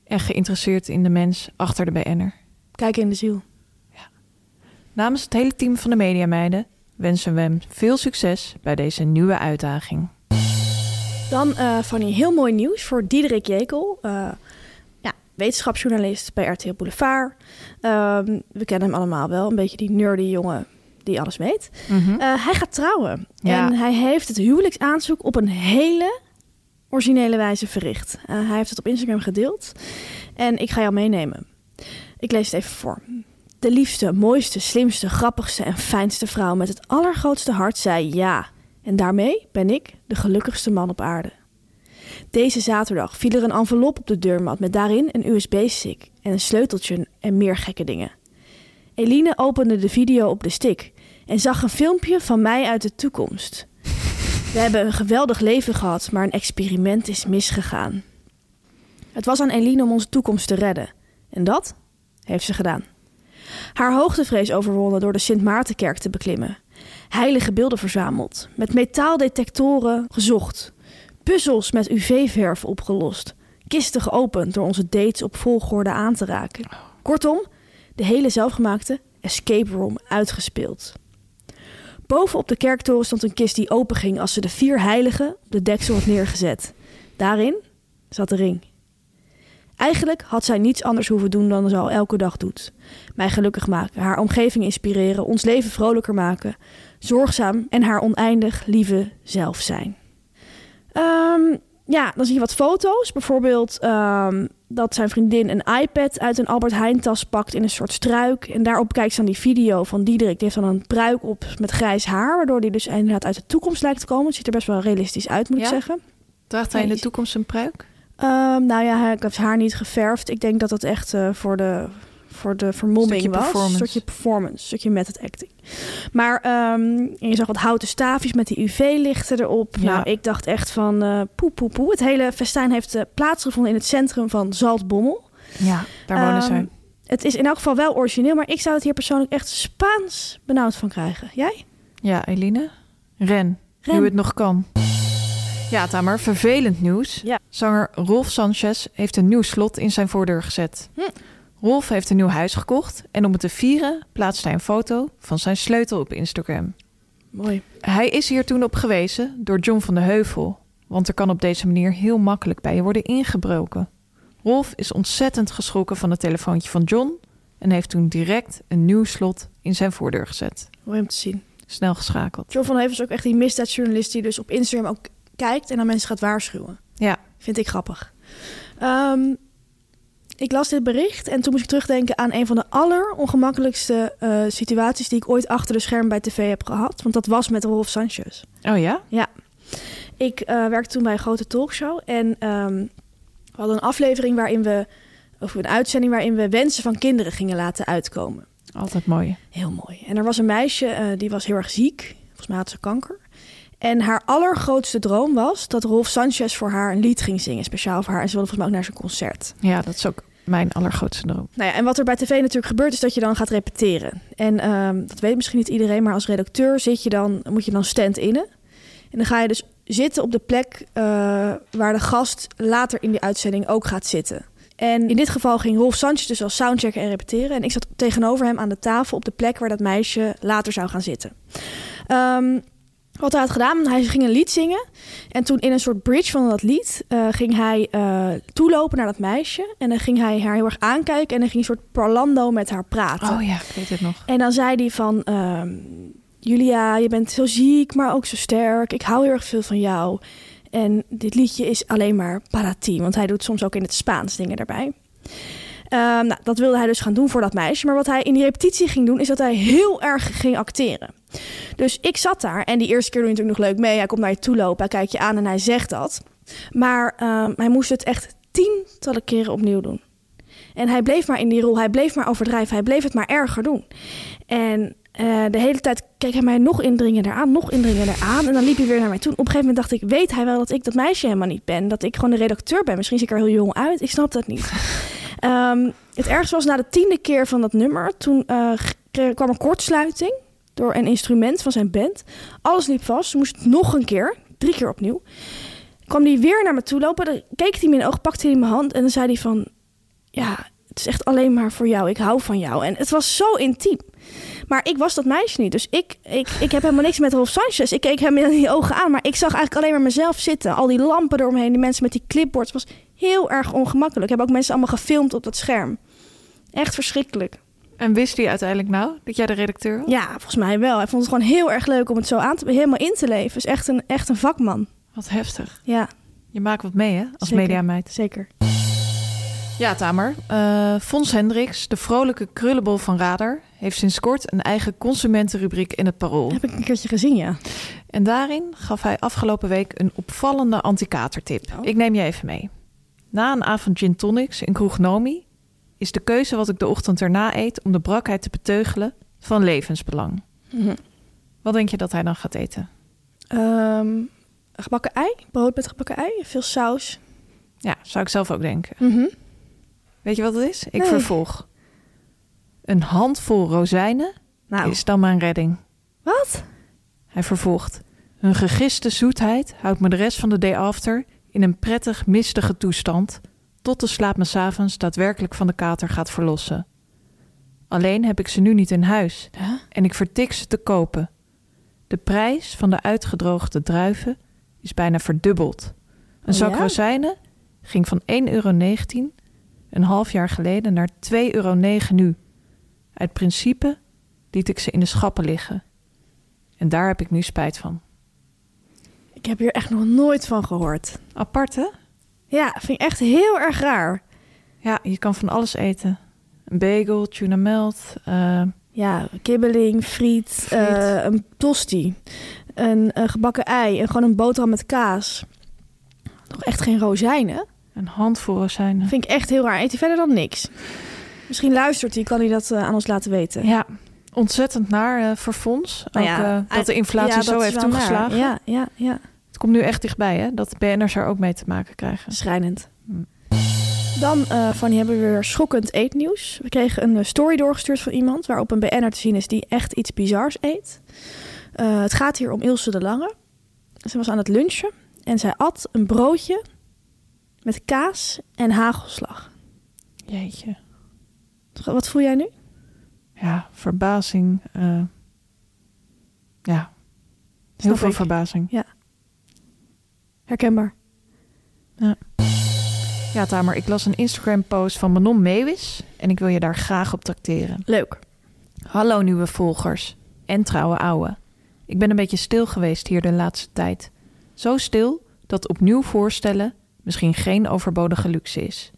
en geïnteresseerd in de mens achter de BN'er. Kijken in de ziel. Namens het hele team van de Mediameiden wensen we hem veel succes bij deze nieuwe uitdaging. Dan eh van die heel mooi nieuws voor Diederik Jekel. eh, ja, wetenschapsjournalist bij RTL Boulevard. Ehm, we kennen hem allemaal wel. Een beetje die nerdy jongen die alles weet. Eh, hij gaat trouwen. Ja. En hij heeft het huwelijksaanzoek op een hele originele wijze verricht. Hij heeft het op Instagram gedeeld. En ik ga jou meenemen. Ik lees het even voor. De liefste, mooiste, slimste, grappigste en fijnste vrouw met het allergrootste hart zei ja. En daarmee ben ik de gelukkigste man op aarde. Deze zaterdag viel er een envelop op de deurmat met daarin een USB-stick en een sleuteltje en meer gekke dingen. Eline opende de video op de stick en zag een filmpje van mij uit de toekomst. We hebben een geweldig leven gehad, maar een experiment is misgegaan. Het was aan Eline om onze toekomst te redden. En dat heeft ze gedaan. Haar hoogtevrees overwonnen door de Sint Maartenkerk te beklimmen. heilige beelden verzameld, met metaaldetectoren gezocht, puzzels met UV-verf opgelost, kisten geopend door onze dates op volgorde aan te raken. Kortom, de hele zelfgemaakte escape room uitgespeeld. Boven op de kerktoren stond een kist die openging als ze de vier heiligen op de deksel had neergezet. Daarin zat de ring. Eigenlijk had zij niets anders hoeven doen dan ze al elke dag doet. Mij gelukkig maken, haar omgeving inspireren, ons leven vrolijker maken, zorgzaam en haar oneindig lieve zelf zijn. Ehm, ja, dan zie je wat foto's. Bijvoorbeeld ehm, dat zijn vriendin een iPad uit een Albert Heijn tas pakt in een soort struik. En daarop kijkt ze dan die video van Diederik. Die heeft dan een pruik op met grijs haar. Waardoor die dus inderdaad uit de toekomst lijkt te komen. Het ziet er best wel realistisch uit, moet Ja? ik zeggen. Draagt hij in de toekomst een pruik? Ehm, nou ja, hij heeft haar niet geverfd. Ik denk dat dat echt eh, voor, de, voor de vermomming Stukje was. performance. Een stukje performance, stukje method acting. Maar ehm, je zag wat houten staafjes met die UV-lichten erop. Ja. Nou, ik dacht echt van eh poe, poe, poe. Het hele festijn heeft eh, plaatsgevonden in het centrum van Zaltbommel. Ja, daar wonen Ehm, zij. Het is in elk geval wel origineel, maar ik zou het hier persoonlijk echt Spaans benauwd van krijgen. Jij? Ja, Eline. Ren, Ren. nu het nog kan. Ja, Tamer, vervelend nieuws. Ja. Zanger Rolf Sanchez heeft een nieuw slot in zijn voordeur gezet. Hm. Rolf heeft een nieuw huis gekocht en om het te vieren plaatst hij een foto van zijn sleutel op Instagram. Mooi. Hij is hier toen op gewezen door John van de Heuvel, want er kan op deze manier heel makkelijk bij je worden ingebroken. Rolf is ontzettend geschrokken van het telefoontje van John en heeft toen direct een nieuw slot in zijn voordeur gezet. Mooi om te zien. Snel geschakeld. John van Hevel is ook echt die misdaadjournalist die dus op Instagram ook kijkt en dan mensen gaat waarschuwen. Ja, Vind ik grappig. Ehm, ik las dit bericht en toen moest ik terugdenken aan een van de allerongemakkelijkste eh, situaties die ik ooit achter de scherm bij tv heb gehad. Want dat was met Rolf Sanchez. oh ja? Ik eh, werkte toen bij een grote talkshow en ehm, we hadden een aflevering waarin we, of een uitzending waarin we wensen van kinderen gingen laten uitkomen. Altijd mooi. Heel mooi. En er was een meisje eh, die was heel erg ziek. Volgens mij had ze kanker. En haar allergrootste droom was dat Rolf Sanchez voor haar een lied ging zingen, speciaal voor haar. En ze wilde volgens mij ook naar zijn concert. Ja, dat is ook mijn allergrootste droom. Nou ja, en wat er bij tv natuurlijk gebeurt, is dat je dan gaat repeteren. En ehm, dat weet misschien niet iedereen, maar als redacteur zit je dan, moet je dan stand-innen. En dan ga je dus zitten op de plek eh, waar de gast later in die uitzending ook gaat zitten. En in dit geval ging Rolf Sanchez dus als soundchecker en repeteren. En ik zat tegenover hem aan de tafel op de plek waar dat meisje later zou gaan zitten. Ehm, wat hij had gedaan, hij ging een lied zingen. En toen in een soort bridge van dat lied eh, ging hij eh, toelopen naar dat meisje. En dan ging hij haar heel erg aankijken en dan ging hij een soort parlando met haar praten. Oh ja, ik weet het nog. En dan zei hij van... ehm, Julia, je bent zo ziek, maar ook zo sterk. Ik hou heel erg veel van jou. En dit liedje is alleen maar para ti. Want hij doet soms ook in het Spaans dingen daarbij. Ehm, nou, dat wilde hij dus gaan doen voor dat meisje. Maar wat hij in die repetitie ging doen, is dat hij heel erg ging acteren. Dus ik zat daar en die eerste keer doe je natuurlijk nog leuk mee. Hij komt naar je toe lopen, hij kijkt je aan en hij zegt dat. Maar ehm, hij moest het echt tientallen keren opnieuw doen. En hij bleef maar in die rol, hij bleef maar overdrijven, hij bleef het maar erger doen. En eh, de hele tijd keek hij mij nog indringender aan, nog indringender aan. En dan liep hij weer naar mij toe. Op een gegeven moment dacht ik, weet hij wel dat ik dat meisje helemaal niet ben? Dat ik gewoon de redacteur ben? Misschien zie ik er heel jong uit, ik snap dat niet. Ehm, het ergste was na de tiende keer van dat nummer. Toen eh, kwam er kortsluiting door een instrument van zijn band. Alles liep vast, ze moest nog een keer, drie keer opnieuw. Kwam hij weer naar me toe lopen, dan keek hij me in de ogen, pakte hij mijn hand en dan zei hij van... Ja, het is echt alleen maar voor jou, ik hou van jou. En het was zo intiem. Maar ik was dat meisje niet. Dus ik, ik, ik heb helemaal niks met Rolf Sanchez. Ik keek hem in die ogen aan. Maar ik zag eigenlijk alleen maar mezelf zitten. Al die lampen eromheen. Die mensen met die clipboards. Het was heel erg ongemakkelijk. Hebben ook mensen allemaal gefilmd op dat scherm. Echt verschrikkelijk. En wist hij uiteindelijk nou dat jij de redacteur was? Ja, volgens mij wel. Hij vond het gewoon heel erg leuk om het zo aan te helemaal in te leven. Is echt een, echt een vakman. Wat heftig. Ja, Je maakt wat mee, hè? Als Zeker. mediameid. zeker. Ja, Tamer. Eh Fons Hendricks, de vrolijke krullenbol van Radar... heeft sinds kort een eigen consumentenrubriek in het Parool. Heb ik een keertje gezien, ja. En daarin gaf hij afgelopen week een opvallende anti-katertip. Oh. Ik neem je even mee. Na een avond gin tonics in kroeg Nomi... is de keuze wat ik de ochtend erna eet... om de brakheid te beteugelen van levensbelang. Mhm. Wat denk je dat hij dan gaat eten? Ehm, gebakken ei. Brood met gebakken ei. Veel saus. Ja, zou ik zelf ook denken. Mhm. Weet je wat het is? Ik Nee. vervolg. Een handvol rozijnen Nou, is dan mijn redding. Wat? Hij vervolgt. Hun gegiste zoetheid houdt me de rest van de day after in een prettig mistige toestand, tot de slaap me s'avonds daadwerkelijk van de kater gaat verlossen. Alleen heb ik ze nu niet in huis en ik vertik ze te kopen. De prijs van de uitgedroogde druiven is bijna verdubbeld. Een Oh zak ja? rozijnen ging van 1,19 euro een half jaar geleden naar 2,09 euro nu. Uit principe liet ik ze in de schappen liggen. En daar heb ik nu spijt van. Ik heb hier echt nog nooit van gehoord. Apart, hè? Ja, vind ik echt heel erg raar. Ja, je kan van alles eten. Een bagel, tuna melt. eh, Ja, kibbeling, friet, Friet. eh, een tosti, een, een gebakken ei en gewoon een boterham met kaas. Nog echt geen rozijnen. een handvol rozijnen. Vind ik echt heel raar. Eet hij verder dan niks. Misschien luistert hij, kan hij dat eh, aan ons laten weten. Ja, ontzettend naar eh voor Fons. Nou ook, ja, eh, dat de inflatie Ja, zo dat heeft toegeslagen. Ja, ja, ja. Het komt nu echt dichtbij, hè? Dat BN'ers er ook mee te maken krijgen. Schrijnend. Hm. Dan, eh Fanny, hebben we weer schokkend eetnieuws. We kregen een story doorgestuurd van iemand... waarop een BN'er te zien is die echt iets bizars eet. Het gaat hier om Ilse de Lange. Ze was aan het lunchen en zij at een broodje... met kaas en hagelslag. Jeetje. Wat voel jij nu? Ja, verbazing. eh, ja, heel veel ik. verbazing. Herkenbaar. Ja, Tamer, ik las een Instagram-post van Manon Meewis en ik wil je daar graag op tracteren. Leuk. Hallo nieuwe volgers en trouwe ouwe. Ik ben een beetje stil geweest hier de laatste tijd. Zo stil dat opnieuw voorstellen misschien geen overbodige luxe is.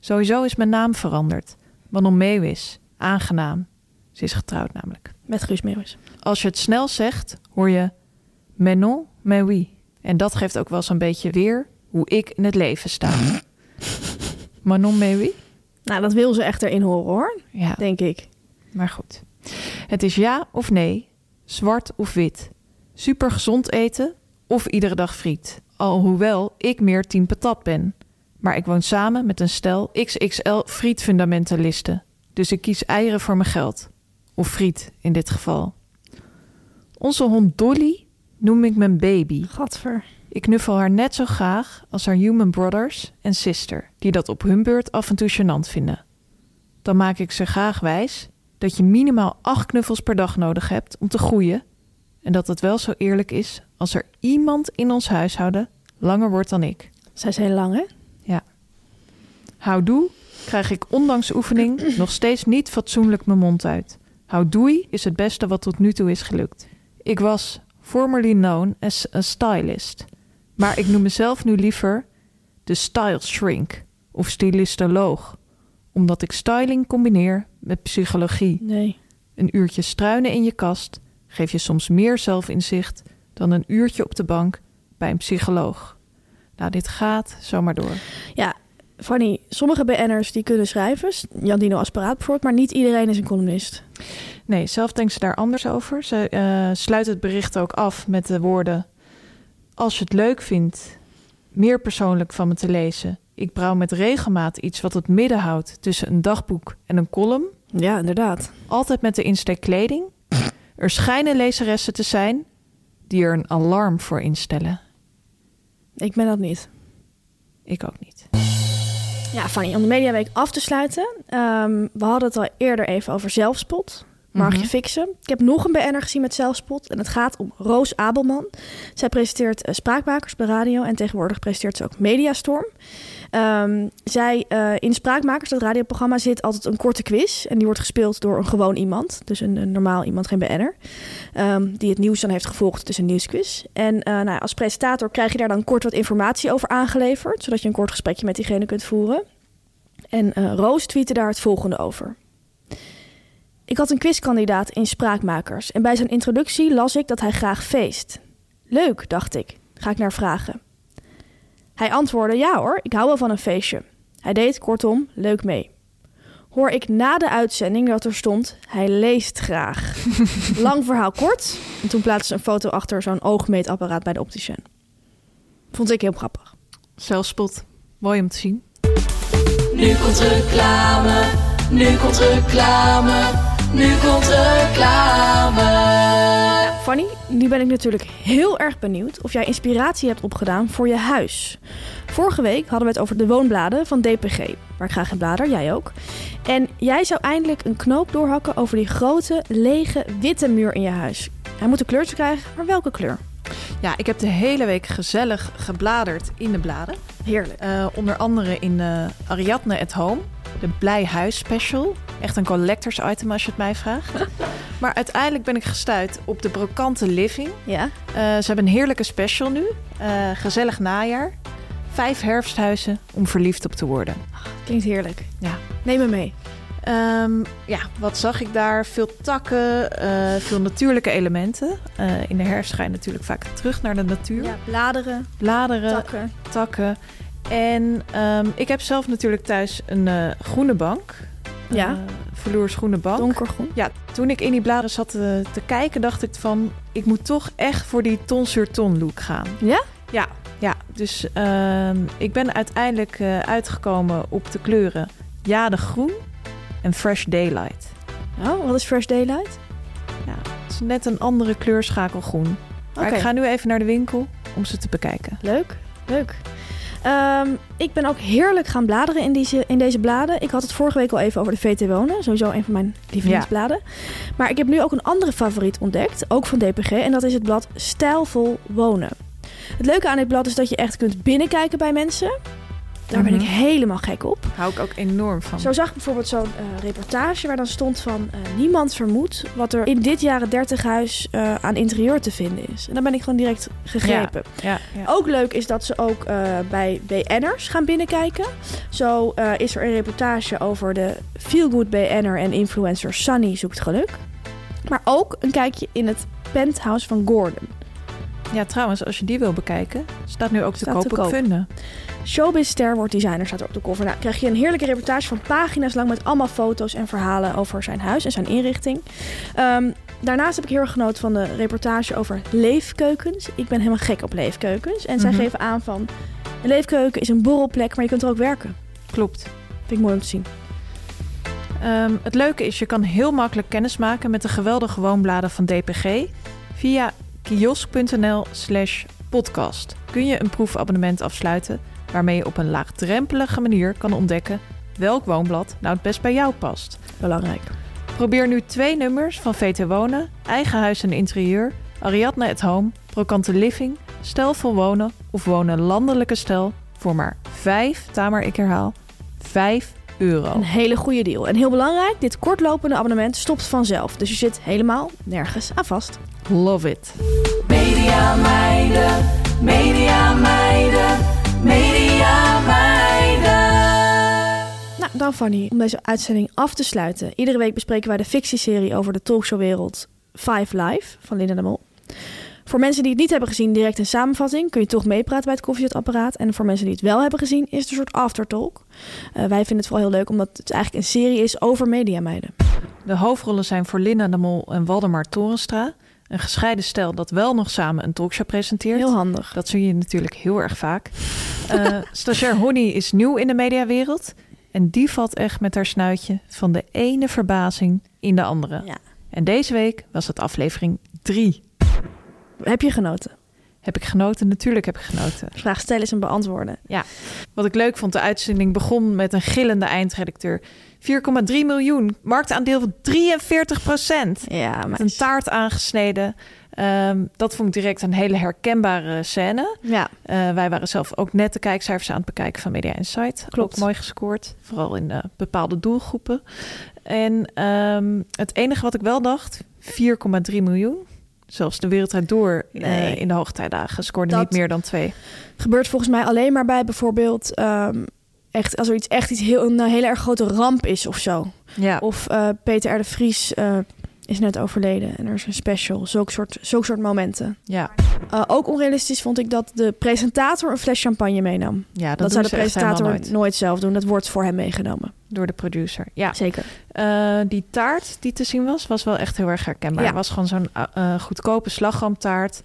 Sowieso is mijn naam veranderd. Manon Meewis, aangenaam. Ze is getrouwd namelijk. Met Guus Meeuwis. Als je het snel zegt, hoor je Menon, mais oui. En dat geeft ook wel zo'n beetje weer hoe ik in het leven sta. Manon, oui? Nou, dat wil ze echt erin horen hoor, Ja, denk ik. maar goed. Het is ja of nee, zwart of wit. Super gezond eten of iedere dag friet. Alhoewel ik meer team patat ben. Maar ik woon samen met een stel XXL frietfundamentalisten. Dus ik kies eieren voor mijn geld. Of friet in dit geval. Onze hond Dolly noem ik mijn baby. Gadver. Ik knuffel haar net zo graag als haar human brothers en sister, die dat op hun beurt af en toe gênant vinden. Dan maak ik ze graag wijs dat je minimaal acht knuffels per dag nodig hebt om te groeien en dat het wel zo eerlijk is als er iemand in ons huishouden langer wordt dan ik. Zij heel lang, hè? Houdoe krijg ik ondanks oefening nog steeds niet fatsoenlijk mijn mond uit. Houdoei is het beste wat tot nu toe is gelukt. Ik was formerly known as a stylist, maar ik noem mezelf nu liever de style shrink of stylistoloog, omdat ik styling combineer met psychologie. Nee. Een uurtje struinen in je kast geeft je soms meer zelfinzicht dan een uurtje op de bank bij een psycholoog. Nou, dit gaat zomaar door. Ja, Fanny, sommige BN'ers die kunnen schrijven. Jan Dino Asperaat bijvoorbeeld, maar niet iedereen is een columnist. Nee, zelf denkt ze daar anders over. Ze eh, sluit het bericht ook af met de woorden: Als je het leuk vindt meer persoonlijk van me te lezen. Ik brouw met regelmaat iets wat het midden houdt tussen een dagboek en een column. Ja, inderdaad. Altijd met de insteek kleding. Er schijnen lezeressen te zijn die er een alarm voor instellen. Ik ben dat niet. Ik ook niet. Ja, Fanny, om de Mediaweek af te sluiten. ehm, we hadden het al eerder even over zelfspot. Mag je Mhm. fixen? Ik heb nog een BN'er gezien met zelfspot. En het gaat om Roos Abelman. Zij presenteert eh, Spraakmakers bij radio. En tegenwoordig presenteert ze ook Mediastorm. Ehm, zij, eh, in Spraakmakers, dat radioprogramma, zit altijd een korte quiz. En die wordt gespeeld door een gewoon iemand. Dus een, een normaal iemand, geen BN'er. Ehm, die het nieuws dan heeft gevolgd. Is een nieuwsquiz. En eh, nou, als presentator krijg je daar dan kort wat informatie over aangeleverd. Zodat je een kort gesprekje met diegene kunt voeren. En Roos tweette daar het volgende over. Ik had een quizkandidaat in Spraakmakers. En bij zijn introductie las ik dat hij graag feest. Leuk, dacht ik. Ga ik naar vragen. Hij antwoordde: Ja hoor, ik hou wel van een feestje. Hij deed kortom leuk mee. Hoor ik na de uitzending dat er stond: Hij leest graag. Lang verhaal kort. En toen plaatste ze een foto achter zo'n oogmeetapparaat bij de opticien. Vond ik heel grappig. Zelfspot. Mooi om te zien. Nu komt reclame, nu komt reclame, nu komt reclame. Fanny, nu ben ik natuurlijk heel erg benieuwd of jij inspiratie hebt opgedaan voor je huis. Vorige week hadden we het over de woonbladen van DPG, waar ik graag in blader, jij ook. En jij zou eindelijk een knoop doorhakken over die grote, lege, witte muur in je huis. Hij moet een kleurtje krijgen, maar welke kleur? Ja, ik heb de hele week gezellig gebladerd in de bladen. Heerlijk. Eh, onder andere in eh, Ariadne at Home, de Blij Huis Special. Echt een collectors item als je het mij vraagt. maar uiteindelijk ben ik gestuurd op de Brokante Living. Ja? Eh, ze hebben een heerlijke special nu. Eh, gezellig najaar. Vijf herfsthuizen om verliefd op te worden. Klinkt heerlijk. Ja. Neem me mee. Ehm, ja, wat zag ik daar? Veel takken, eh, veel natuurlijke elementen. In de herfst ga je natuurlijk vaak terug naar de natuur. Ja, bladeren, Bladeren, takken. takken. En ehm, ik heb zelf natuurlijk thuis een groene bank. Ja. Uh, vloers groene bank. Donkergroen. Ja, toen ik in die bladeren zat te, te kijken, dacht ik van... ik moet toch echt voor die ton sur ton look gaan. Ja? Ja, ja. dus ehm, ik ben uiteindelijk eh, uitgekomen op de kleuren Jade Groen en Fresh Daylight. Oh, wat is Fresh Daylight? Ja, het is net een andere kleurschakel groen. Maar Oké. ik ga nu even naar de winkel om ze te bekijken. Leuk, leuk. Ehm, ik ben ook heerlijk gaan bladeren in deze, in deze bladen. Ik had het vorige week al even over de VT Wonen. Sowieso een van mijn lievelingsbladen. Maar ik heb nu ook een andere favoriet ontdekt. Ook van DPG. En dat is het blad Stijlvol Wonen. Het leuke aan dit blad is dat je echt kunt binnenkijken bij mensen. Daar ben ik Mhm. helemaal gek op. Hou ik ook enorm van. Zo zag ik bijvoorbeeld zo'n eh, reportage waar dan stond van... eh, niemand vermoedt wat er in dit jaren 30 huis eh, aan interieur te vinden is. En dan ben ik gewoon direct gegrepen. Ja, ja. Ook leuk is dat ze ook bij BN'ers gaan binnenkijken. Zo is er een reportage over de feelgood BN'er en influencer Sunny zoekt geluk. Maar ook een kijkje in het penthouse van Gordon. Ja, trouwens, als je die wil bekijken, staat nu ook te koop te op. Funda. Showbiz-ster wordt designer staat er op de cover. Nou, krijg je een heerlijke reportage van pagina's lang met allemaal foto's en verhalen over zijn huis en zijn inrichting. Ehm, daarnaast heb ik heel erg genoten van de reportage over leefkeukens. Ik ben helemaal gek op leefkeukens. En zij Mhm. geven aan van een leefkeuken is een borrelplek, maar je kunt er ook werken. Klopt. Vind ik mooi om te zien. Ehm, het leuke is, je kan heel makkelijk kennis maken met de geweldige woonbladen van DPG via kiosk.nl slash podcast. Kun je een proefabonnement afsluiten waarmee je op een laagdrempelige manier kan ontdekken welk woonblad nou het best bij jou past. Belangrijk. Probeer nu twee nummers van VT Wonen, Eigen Huis en Interieur, Ariadne at Home, Brokante Living, Stijlvol Wonen of Wonen Landelijke Stijl voor maar 5, Tamer ik herhaal, 5 euro. Een hele goede deal. En heel belangrijk, dit kortlopende abonnement stopt vanzelf. Dus je zit helemaal nergens aan vast. Love it. Media meiden, media meiden, media meiden. Nou, dan Fanny, om deze uitzending af te sluiten. Iedere week bespreken wij de fictieserie over de talkshowwereld Five Live van Linda de Mol. Voor mensen die het niet hebben gezien, direct een samenvatting. Kun je toch meepraten bij het koffiezetapparaat. En voor mensen die het wel hebben gezien, is het een soort aftertalk. Eh, wij vinden het vooral heel leuk, omdat het eigenlijk een serie is over mediameiden. De hoofdrollen zijn voor Linda de Mol en Waldemar Torenstra. Een gescheiden stel dat wel nog samen een talkshow presenteert. Heel handig. Dat zie je natuurlijk heel erg vaak. Eh stagiair Honey is nieuw in de mediawereld. En die valt echt met haar snuitje van de ene verbazing in de andere. Ja. En deze week was het aflevering 3. Heb je genoten? Heb ik genoten? Natuurlijk heb ik genoten. Vraag stellen is en beantwoorden. Wat ik leuk vond, de uitzending begon met een gillende eindredacteur. 4,3 miljoen, marktaandeel van 43 procent. Ja, Met een taart aangesneden. Ehm, dat vond ik direct een hele herkenbare scène. Ja, Eh, wij waren zelf ook net de kijkcijfers aan het bekijken van Media Insight. Klopt. Ook mooi gescoord, vooral in eh, bepaalde doelgroepen. En ehm, het enige wat ik wel dacht, 4,3 miljoen. Zelfs de wereldrijd door eh, in de hoogtijdagen scoorde niet meer dan twee. gebeurt volgens mij alleen maar bij bijvoorbeeld... ehm, echt, als er iets, echt iets heel, een hele erg grote ramp is of zo. Ja, Of eh, Peter R. de Vries eh, is net overleden en er is een special. Zulk soort, zulk soort momenten. ja, Eh, ook onrealistisch vond ik dat de presentator een fles champagne meenam. ja dat, zou de presentator nooit. nooit. zelf doen. Dat wordt voor hem meegenomen. Door de producer. Ja, Zeker. Eh, die taart die te zien was, was wel echt heel erg herkenbaar. Ja. Het was gewoon zo'n eh, goedkope slagroomtaart.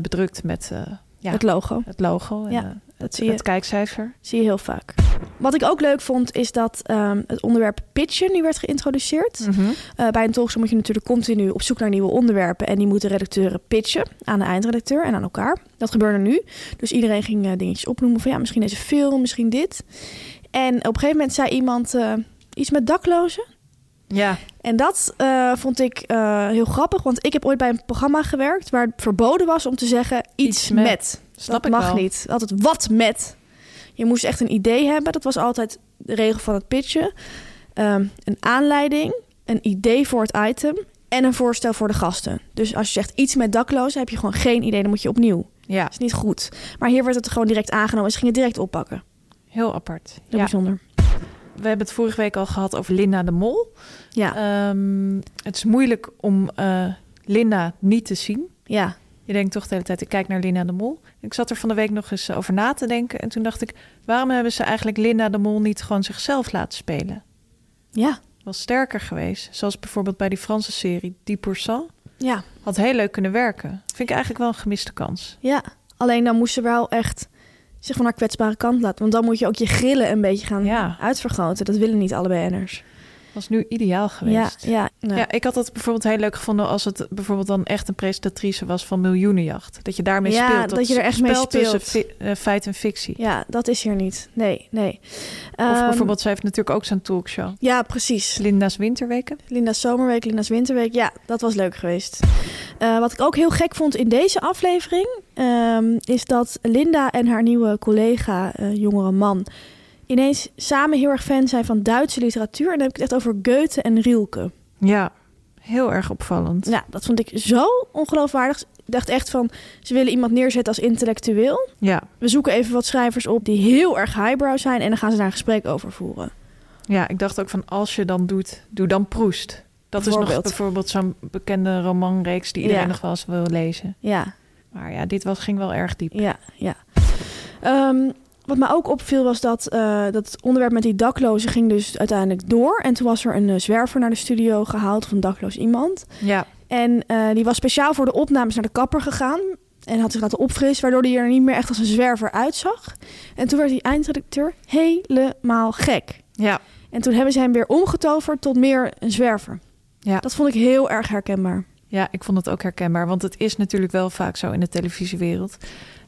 bedrukt met ja, Het logo. het logo en Ja, Dat zie je, het kijkcijfer. zie je heel vaak. Wat ik ook leuk vond, is dat ehm, het onderwerp pitchen nu werd geïntroduceerd. Mhm. Eh, bij een talkshow moet je natuurlijk continu op zoek naar nieuwe onderwerpen. En die moeten redacteuren pitchen aan de eindredacteur en aan elkaar. Dat gebeurde nu. Dus iedereen ging eh, dingetjes opnoemen van ja, misschien deze film, misschien dit. En op een gegeven moment zei iemand eh, iets met daklozen. Ja, En dat vond ik heel grappig, want ik heb ooit bij een programma gewerkt waar het verboden was om te zeggen iets, Iets met. met. Snap dat ik mag wel. niet. Altijd wat met. Je moest echt een idee hebben. Dat was altijd de regel van het pitchen. Ehm, een aanleiding, een idee voor het item en een voorstel voor de gasten. Dus als je zegt iets met daklozen, heb je gewoon geen idee. Dan moet je opnieuw. Ja, Dat is niet goed. Maar hier werd het gewoon direct aangenomen. Ze gingen het direct oppakken. heel apart. Heel Ja. bijzonder. We hebben het vorige week al gehad over Linda de Mol. Ja, Ehm, het is moeilijk om eh, Linda niet te zien. ja. Je denkt toch de hele tijd, ik kijk naar Linda de Mol. Ik zat er van de week nog eens over na te denken. En toen dacht ik, waarom hebben ze eigenlijk Linda de Mol niet gewoon zichzelf laten spelen? Ja, Was sterker geweest. Zoals bijvoorbeeld bij die Franse serie 10%. ja, Had heel leuk kunnen werken. Vind ik eigenlijk wel een gemiste kans. ja. Alleen dan moest ze wel echt zich van haar kwetsbare kant laten. Want dan moet je ook je grillen een beetje gaan Ja. uitvergroten. Dat willen niet alle BN'ers. Was nu ideaal Ja, geweest. ja, nou. Ja, ik had het bijvoorbeeld heel leuk gevonden als het bijvoorbeeld dan echt een presentatrice was van Miljoenenjacht. Dat je daarmee Ja, speelt. dat je er echt mee tussen speelt. fi- eh, feit en fictie. Ja, dat is hier niet. Nee, nee. Of Ehm, bijvoorbeeld, zij heeft natuurlijk ook zo'n talkshow. Ja, precies. Linda's Winterweken. Linda's Zomerweek, Linda's Winterweek. Ja, dat was leuk geweest. Eh, wat ik ook heel gek vond in deze aflevering... ehm, is dat Linda en haar nieuwe collega, eh, jongere man... ineens samen heel erg fan zijn van Duitse literatuur. En dan heb ik het echt over Goethe en Rilke. Ja, heel erg opvallend. Ja, dat vond ik zo ongeloofwaardig. Ik dacht echt van, ze willen iemand neerzetten als intellectueel. Ja, We zoeken even wat schrijvers op die heel erg highbrow zijn... en dan gaan ze daar een gesprek over voeren. ja, ik dacht ook van als je dan doet, doe dan Proest. Dat is nog Bijvoorbeeld. zo'n bekende romanreeks die iedereen Ja. nog wel eens wil lezen. Ja, Maar ja, dit was, ging wel erg diep. Ja, ja. Ehm, wat mij ook opviel was dat, eh, dat het onderwerp met die daklozen ging dus uiteindelijk door. En toen was er een eh, zwerver naar de studio gehaald, een dakloos iemand. Ja, En eh, die was speciaal voor de opnames naar de kapper gegaan. En had zich laten opfrissen, waardoor hij er niet meer echt als een zwerver uitzag. En toen werd die eindredacteur helemaal gek. ja, En toen hebben ze hem weer omgetoverd tot meer een zwerver. ja. Dat vond ik heel erg herkenbaar. Ja, ik vond het ook herkenbaar. Want het is natuurlijk wel vaak zo in de televisiewereld.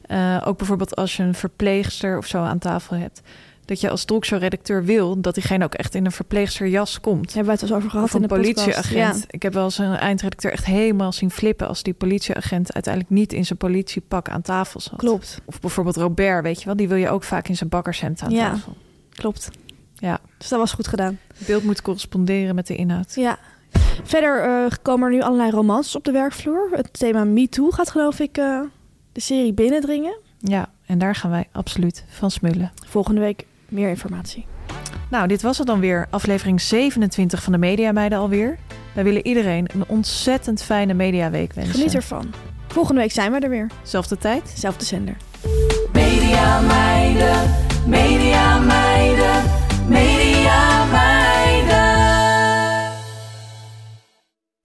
Eh, ook bijvoorbeeld als je een verpleegster of zo aan tafel hebt. Dat je als talkshow-redacteur wil dat diegene ook echt in een verpleegsterjas komt. Hebben wij het wel eens over gehad Of in een de politieagent. Ja. Ik heb wel eens een eindredacteur echt helemaal zien flippen... als die politieagent uiteindelijk niet in zijn politiepak aan tafel zat. Klopt, Of bijvoorbeeld Robert, weet je wel. Die wil je ook vaak in zijn bakkershemd aan Ja. tafel. klopt. Ja, Dus dat was goed gedaan. het beeld moet corresponderen met de inhoud. Ja. Verder eh, komen er nu allerlei romances op de werkvloer. Het thema MeToo gaat geloof ik eh, de serie binnendringen. Ja, en daar gaan wij absoluut van smullen. Volgende week meer informatie. Nou, dit was het dan weer. Aflevering 27 van de Media Meiden alweer. Wij willen iedereen een ontzettend fijne mediaweek wensen. Geniet ervan. Volgende week zijn we er weer. Zelfde tijd. Zelfde zender. Media meiden, media meiden,